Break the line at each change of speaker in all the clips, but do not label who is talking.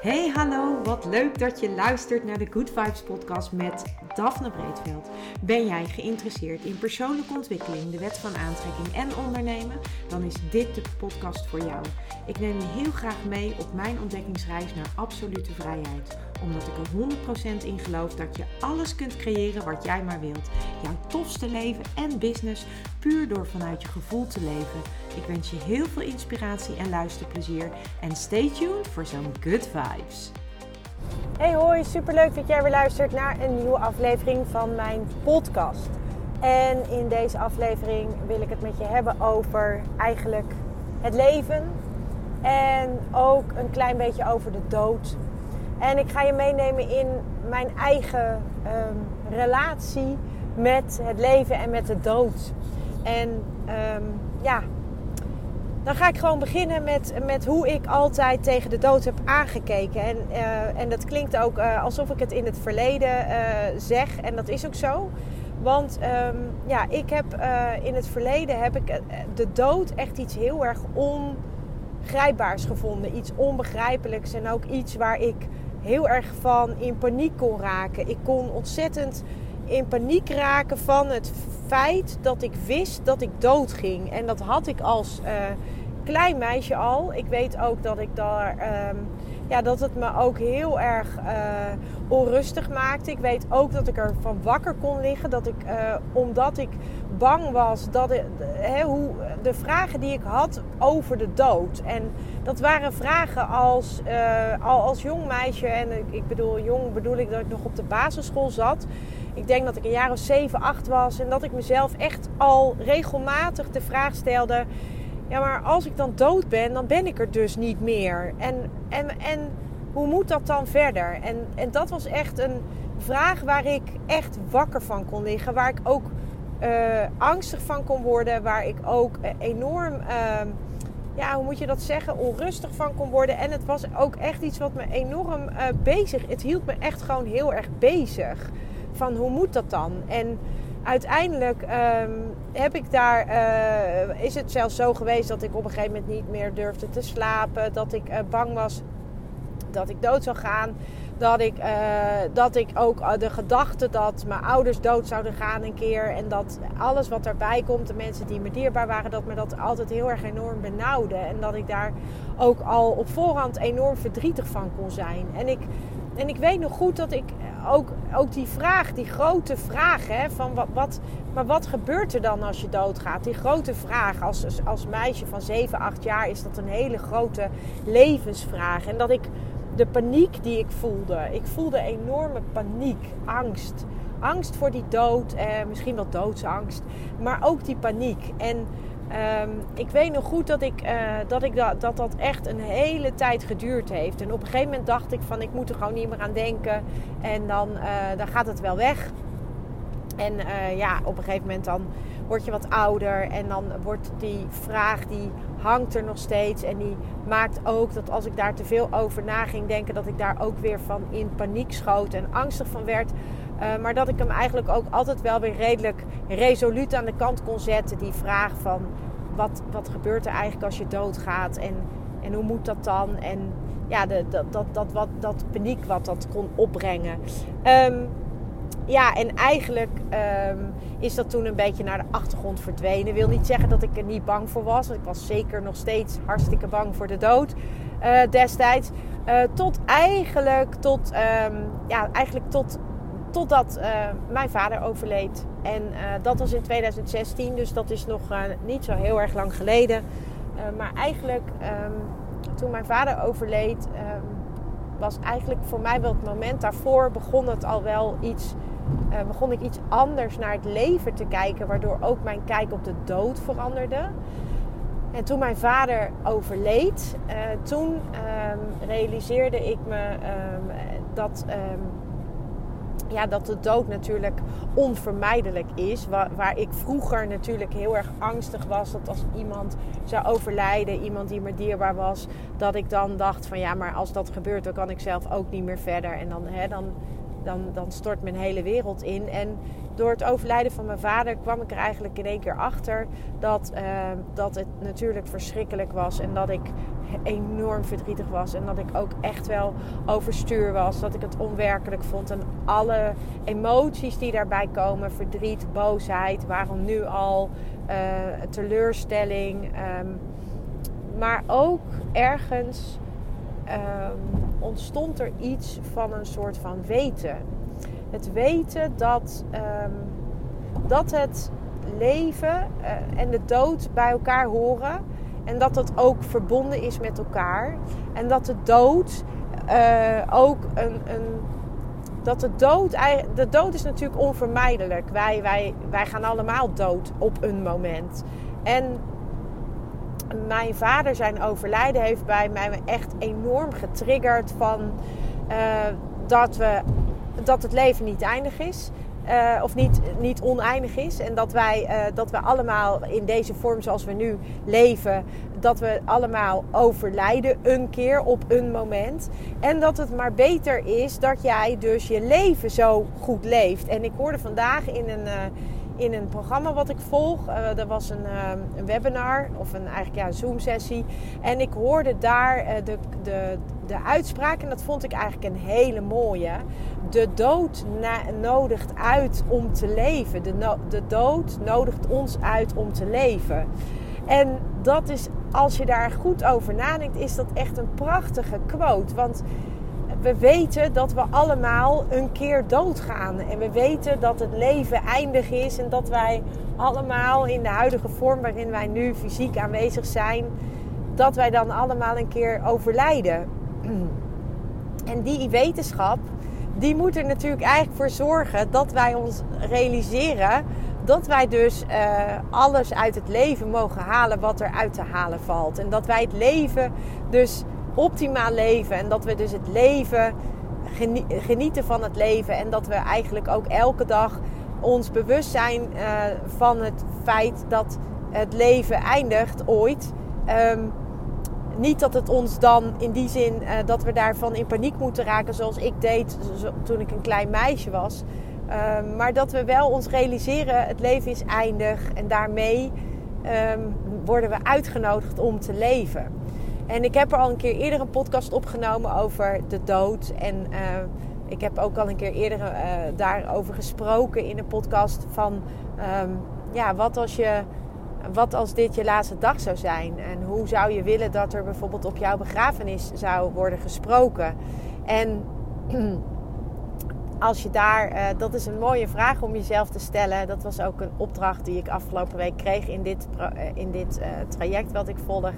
Hey hallo, wat leuk dat je luistert naar de Good Vibes podcast met Daphne Breedveld. Ben jij geïnteresseerd in persoonlijke ontwikkeling, de wet van aantrekking en ondernemen? Dan is dit de podcast voor jou. Ik neem je heel graag mee op mijn ontdekkingsreis naar absolute vrijheid. Omdat ik er 100% in geloof dat je alles kunt creëren wat jij maar wilt. Jouw tofste leven en business puur door vanuit je gevoel te leven. Ik wens je heel veel inspiratie en luisterplezier. En stay tuned voor zo'n good vibes.
Hey hoi, superleuk dat jij weer luistert naar een nieuwe aflevering van mijn podcast. En in deze aflevering wil ik het met je hebben over eigenlijk het leven. En ook een klein beetje over de dood. En ik ga je meenemen in mijn eigen um, relatie met het leven en met de dood. En um, ja, dan ga ik gewoon beginnen met, met hoe ik altijd tegen de dood heb aangekeken. En, uh, en dat klinkt ook uh, alsof ik het in het verleden uh, zeg. En dat is ook zo. Want um, ja, ik heb in het verleden heb ik de dood echt iets heel erg ongrijpbaars gevonden. Iets onbegrijpelijks en ook iets waar ik heel erg van in paniek kon raken. Ik kon ontzettend in paniek raken van het feit dat ik wist dat ik dood ging. En dat had ik als uh, klein meisje al. Ik weet ook dat ik daar. Um, ja, dat het me ook heel erg uh, onrustig maakte. Ik weet ook dat ik er van wakker kon liggen. Dat ik, uh, omdat ik bang was dat he, hoe, de vragen die ik had over de dood. En dat waren vragen als, al als jong meisje. En ik bedoel, jong bedoel ik dat ik nog op de basisschool zat. Ik denk dat ik een jaar of 7, 8 was. En dat ik mezelf echt al regelmatig de vraag stelde. Ja, maar als ik dan dood ben, dan ben ik er dus niet meer. En, en, en hoe moet dat dan verder? En, en dat was echt een vraag waar ik echt wakker van kon liggen. Waar ik ook uh, angstig van kon worden. Waar ik ook uh, enorm, uh, ja, hoe moet je dat zeggen, onrustig van kon worden. En het was ook echt iets wat me enorm eh, bezig. Het hield me echt gewoon heel erg bezig. Van hoe moet dat dan? En uiteindelijk um, heb ik daar, uh, is het zelfs zo geweest dat ik op een gegeven moment niet meer durfde te slapen. Dat ik uh, bang was dat ik dood zou gaan. Dat ik, uh, dat ik ook de gedachte dat mijn ouders dood zouden gaan een keer. En dat alles wat erbij komt, de mensen die me dierbaar waren, dat me dat altijd heel erg enorm benauwde. En dat ik daar ook al op voorhand enorm verdrietig van kon zijn. En ik, en ik weet nog goed dat ik ook, ook die vraag, die grote vraag, hè, van wat, wat, maar wat gebeurt er dan als je doodgaat? Die grote vraag, als, als meisje van 7, 8 jaar is dat een hele grote levensvraag. En dat ik de paniek die ik voelde, ik voelde enorme paniek, angst. Angst voor die dood, eh, misschien wel doodsangst, maar ook die paniek. En Um, ik weet nog goed dat ik, uh, dat, ik dat, dat echt een hele tijd geduurd heeft. En op een gegeven moment dacht ik van ik moet er gewoon niet meer aan denken. En dan, uh, dan gaat het wel weg. En uh, ja, op een gegeven moment dan word je wat ouder. En dan wordt die vraag, die hangt er nog steeds. En die maakt ook dat als ik daar te veel over na ging denken... dat ik daar ook weer van in paniek schoot en angstig van werd... Uh, maar dat ik hem eigenlijk ook altijd wel weer redelijk resoluut aan de kant kon zetten. Die vraag van wat, wat gebeurt er eigenlijk als je doodgaat en, en hoe moet dat dan? En ja, de, dat, dat, dat, wat, dat paniek wat dat kon opbrengen. Um, ja, en eigenlijk um, is dat toen een beetje naar de achtergrond verdwenen. Wil niet zeggen dat ik er niet bang voor was. Ik was zeker nog steeds hartstikke bang voor de dood uh, destijds. Uh, tot eigenlijk, tot, um, ja, eigenlijk tot Totdat uh, mijn vader overleed. En uh, dat was in 2016, dus dat is nog uh, niet zo heel erg lang geleden. maar eigenlijk, um, toen mijn vader overleed, um, was eigenlijk voor mij wel het moment daarvoor begon het al wel iets. begon ik iets anders naar het leven te kijken, waardoor ook mijn kijk op de dood veranderde. En toen mijn vader overleed, toen um, realiseerde ik me dat ja, dat de dood natuurlijk onvermijdelijk is. Waar, waar, ik vroeger natuurlijk heel erg angstig was dat als iemand zou overlijden, iemand die me dierbaar was, dat ik dan dacht van ja, maar als dat gebeurt, dan kan ik zelf ook niet meer verder. En dan, hè, dan, dan, dan stort mijn hele wereld in. En door het overlijden van mijn vader kwam ik er eigenlijk in één keer achter dat, uh, dat het natuurlijk verschrikkelijk was. En dat ik enorm verdrietig was. En dat ik ook echt wel overstuur was. Dat ik het onwerkelijk vond. En alle emoties die daarbij komen: verdriet, boosheid, waarom nu al, uh, teleurstelling. Um, maar ook ergens um, ontstond er iets van een soort van weten. Het weten dat, um, dat het leven uh, en de dood bij elkaar horen. En dat dat ook verbonden is met elkaar. En dat de dood uh, ook een, een. dat de dood. De dood is natuurlijk onvermijdelijk. Wij, wij, wij gaan allemaal dood op een moment. En mijn vader zijn overlijden heeft bij mij echt enorm getriggerd van uh, dat, we, dat het leven niet eindig is. Uh, of niet, niet oneindig is. En dat wij, uh, dat we allemaal in deze vorm zoals we nu leven, dat we allemaal overlijden een keer op een moment. En dat het maar beter is dat jij dus je leven zo goed leeft. En ik hoorde vandaag in een. Uh, in een programma wat ik volg. Uh, was een, een, webinar of een, eigenlijk ja, een Zoom-sessie. En ik hoorde daar de, de, de uitspraak, en dat vond ik eigenlijk een hele mooie. De dood nodigt uit om te leven. De, dood nodigt ons uit om te leven. En dat is, als je daar goed over nadenkt, is dat echt een prachtige quote. Want we weten dat we allemaal een keer doodgaan. En we weten dat het leven eindig is en dat wij allemaal in de huidige vorm waarin wij nu fysiek aanwezig zijn, dat wij dan allemaal een keer overlijden. En die wetenschap, die moet er natuurlijk eigenlijk voor zorgen dat wij ons realiseren dat wij dus uh, alles uit het leven mogen halen wat er uit te halen valt. En dat wij het leven dus optimaal leven. En dat we dus het leven genieten van het leven. En dat we eigenlijk ook elke dag ons bewust zijn uh, van het feit dat het leven eindigt ooit. Um, niet dat het ons dan in die zin uh, dat we daarvan in paniek moeten raken, zoals ik deed toen ik een klein meisje was. Uh, maar dat we wel ons realiseren: het leven is eindig en daarmee um, worden we uitgenodigd om te leven. En ik heb er al een keer eerder een podcast opgenomen over de dood. En uh, ik heb ook al een keer eerder uh, daarover gesproken in een podcast van um, ja, wat als je. Wat als dit je laatste dag zou zijn? En hoe zou je willen dat er bijvoorbeeld op jouw begrafenis zou worden gesproken? En als je daar, uh, dat is een mooie vraag om jezelf te stellen. Dat was ook een opdracht die ik afgelopen week kreeg in dit, in dit traject wat ik volg.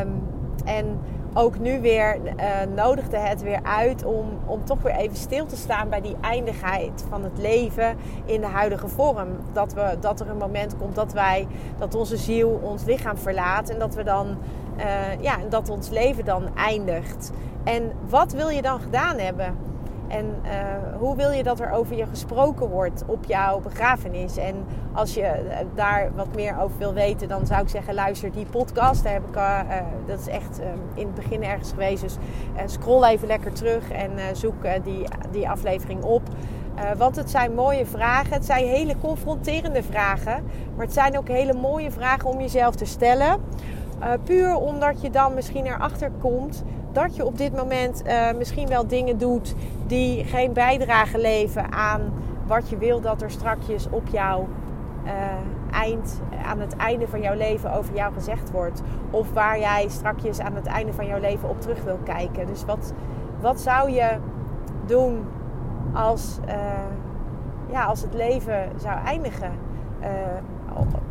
Um, en ook nu weer uh, nodigde het weer uit om, om toch weer even stil te staan bij die eindigheid van het leven in de huidige vorm. Dat, we, dat er een moment komt dat wij, dat onze ziel ons lichaam verlaat en dat we dan, uh, ja, dat ons leven dan eindigt. En wat wil je dan gedaan hebben? En uh, hoe wil je dat er over je gesproken wordt op jouw begrafenis? En als je uh, daar wat meer over wil weten, dan zou ik zeggen: luister die podcast. Daar heb ik, uh, dat is echt in het begin ergens geweest. Dus scroll even lekker terug en zoek die, die aflevering op. want het zijn mooie vragen. Het zijn hele confronterende vragen. Maar het zijn ook hele mooie vragen om jezelf te stellen. puur omdat je dan misschien erachter komt dat je op dit moment uh, misschien wel dingen doet die geen bijdrage leveren aan wat je wil dat er strakjes op jouw uh, eind, aan het einde van jouw leven over jou gezegd wordt. Of waar jij strakjes aan het einde van jouw leven op terug wil kijken. Dus wat, wat zou je doen als, uh, ja, als het leven zou eindigen?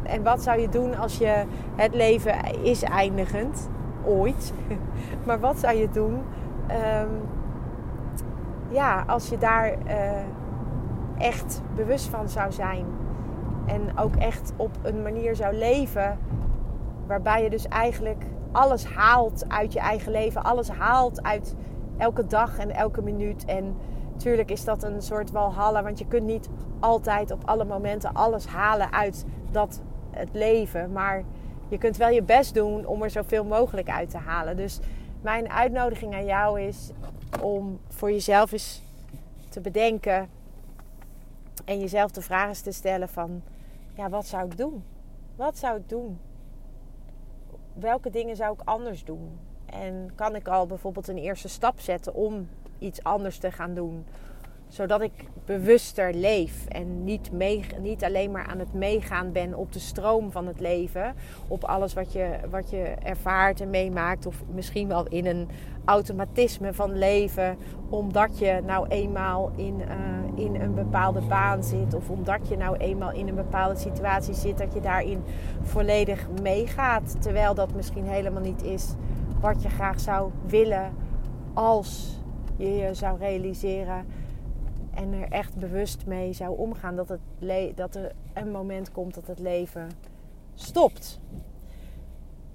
en wat zou je doen als je het leven is eindigend? Ooit. maar wat zou je doen um, ja, als je daar uh, echt bewust van zou zijn? En ook echt op een manier zou leven waarbij je dus eigenlijk alles haalt uit je eigen leven. Alles haalt uit elke dag en elke minuut. En natuurlijk is dat een soort walhalla, want je kunt niet altijd op alle momenten alles halen uit dat het leven. Maar je kunt wel je best doen om er zoveel mogelijk uit te halen. Dus mijn uitnodiging aan jou is om voor jezelf eens te bedenken: En jezelf de vraag is te stellen van, ja, wat zou ik doen? Wat zou ik doen? Welke dingen zou ik anders doen? En kan ik al bijvoorbeeld een eerste stap zetten om iets anders te gaan doen? Zodat ik bewuster leef en niet, mee, niet alleen maar aan het meegaan ben op de stroom van het leven. Op alles wat je, wat je ervaart en meemaakt. Of misschien wel in een automatisme van leven. Omdat je nou eenmaal in, uh, in een bepaalde baan zit. Of omdat je nou eenmaal in een bepaalde situatie zit. Dat je daarin volledig meegaat. Terwijl dat misschien helemaal niet is wat je graag zou willen als je je zou realiseren en er echt bewust mee zou omgaan dat, het dat er een moment komt dat het leven stopt.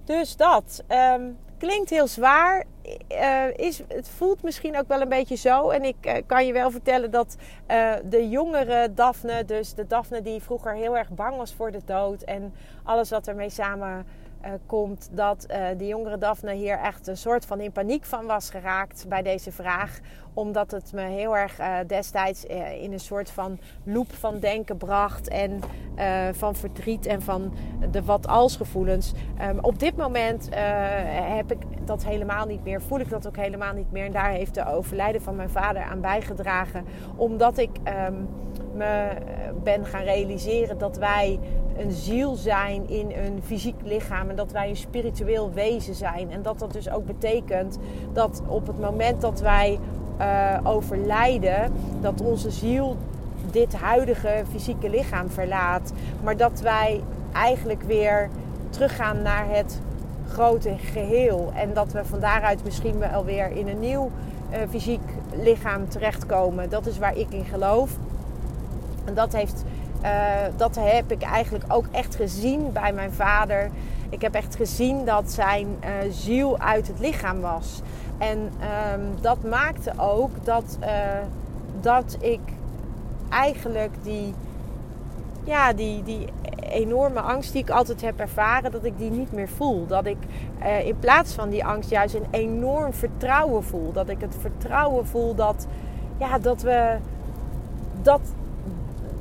Dus dat um, klinkt heel zwaar. Uh, is, het voelt misschien ook wel een beetje zo. En ik uh, kan je wel vertellen dat uh, de jongere Daphne, dus de Daphne die vroeger heel erg bang was voor de dood en alles wat ermee samen uh, komt dat uh, de jongere Daphne hier echt een soort van in paniek van was geraakt bij deze vraag. Omdat het me heel erg uh, destijds in een soort van loop van denken bracht. En van verdriet en van de wat-als gevoelens. Um, op dit moment heb ik dat helemaal niet meer. Voel ik dat ook helemaal niet meer. En daar heeft de overlijden van mijn vader aan bijgedragen. Omdat ik um, me ben gaan realiseren dat wij een ziel zijn in een fysiek lichaam en dat wij een spiritueel wezen zijn. En dat dat dus ook betekent dat op het moment dat wij uh, overlijden, dat onze ziel dit huidige fysieke lichaam verlaat, maar dat wij eigenlijk weer teruggaan naar het grote geheel. En dat we van daaruit misschien wel weer in een nieuw uh, fysiek lichaam terechtkomen. Dat is waar ik in geloof. En dat heeft uh, dat heb ik eigenlijk ook echt gezien bij mijn vader. Ik heb echt gezien dat zijn uh, ziel uit het lichaam was. En um, dat maakte ook dat, uh, dat ik eigenlijk die, ja, die, die enorme angst die ik altijd heb ervaren, dat ik die niet meer voel. Dat ik in plaats van die angst juist een enorm vertrouwen voel. Dat ik het vertrouwen voel dat, ja, dat we. Dat,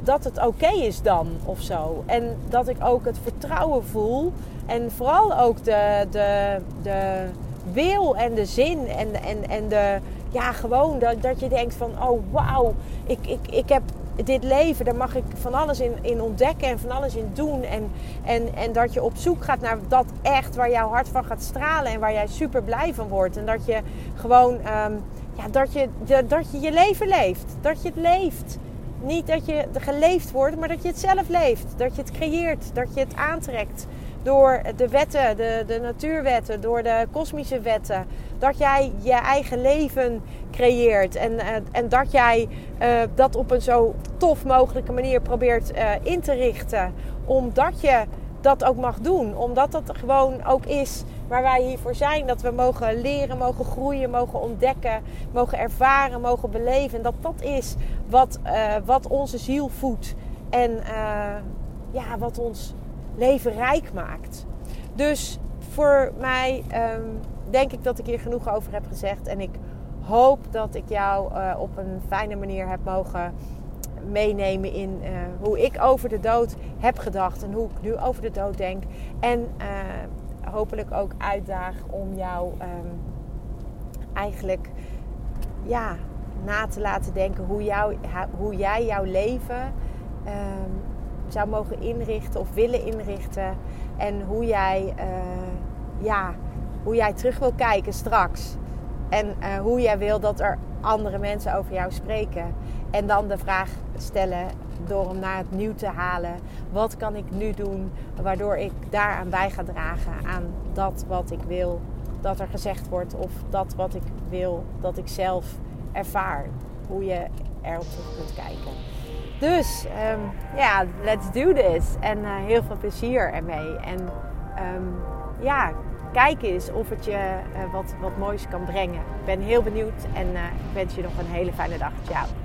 dat het oké is dan of zo. En dat ik ook het vertrouwen voel. En vooral ook de, de, de wil en de zin en, en, en de, ja, gewoon dat, dat je denkt van, oh wauw, ik, ik, ik heb dit leven, daar mag ik van alles in, in ontdekken en van alles in doen. En, en, en dat je op zoek gaat naar dat echt waar jouw hart van gaat stralen en waar jij super blij van wordt. En dat je gewoon, um, ja, dat je, dat je je leven leeft. Dat je het leeft. Niet dat je geleefd wordt, maar dat je het zelf leeft. Dat je het creëert, dat je het aantrekt. Door de wetten, de, de natuurwetten, door de kosmische wetten. Dat jij je eigen leven creëert. En, uh, en dat jij uh, dat op een zo tof mogelijke manier probeert uh, in te richten. Omdat je dat ook mag doen. Omdat dat gewoon ook is waar wij hiervoor zijn. Dat we mogen leren, mogen groeien, mogen ontdekken, mogen ervaren, mogen beleven. En dat dat is wat, uh, wat onze ziel voedt. En uh, ja, wat ons leven rijk maakt. Dus voor mij um, denk ik dat ik hier genoeg over heb gezegd. En ik hoop dat ik jou uh, op een fijne manier heb mogen meenemen in hoe ik over de dood heb gedacht en hoe ik nu over de dood denk. En hopelijk ook uitdaag om jou um, eigenlijk ja, na te laten denken hoe, jou, hoe jij jouw leven um, zou mogen inrichten of willen inrichten. En hoe jij, uh, ja, hoe jij terug wil kijken straks. En uh, hoe jij wil dat er andere mensen over jou spreken. En dan de vraag stellen door hem naar het nieuw te halen. Wat kan ik nu doen waardoor ik daaraan bij ga dragen aan dat wat ik wil dat er gezegd wordt. Of dat wat ik wil dat ik zelf ervaar. Hoe je erop terug kunt kijken. Dus um, ja, let's do this. En uh, heel veel plezier ermee. En um, ja, kijk eens of het je uh, wat, wat moois kan brengen. Ik ben heel benieuwd en uh, ik wens je nog een hele fijne dag. Ciao.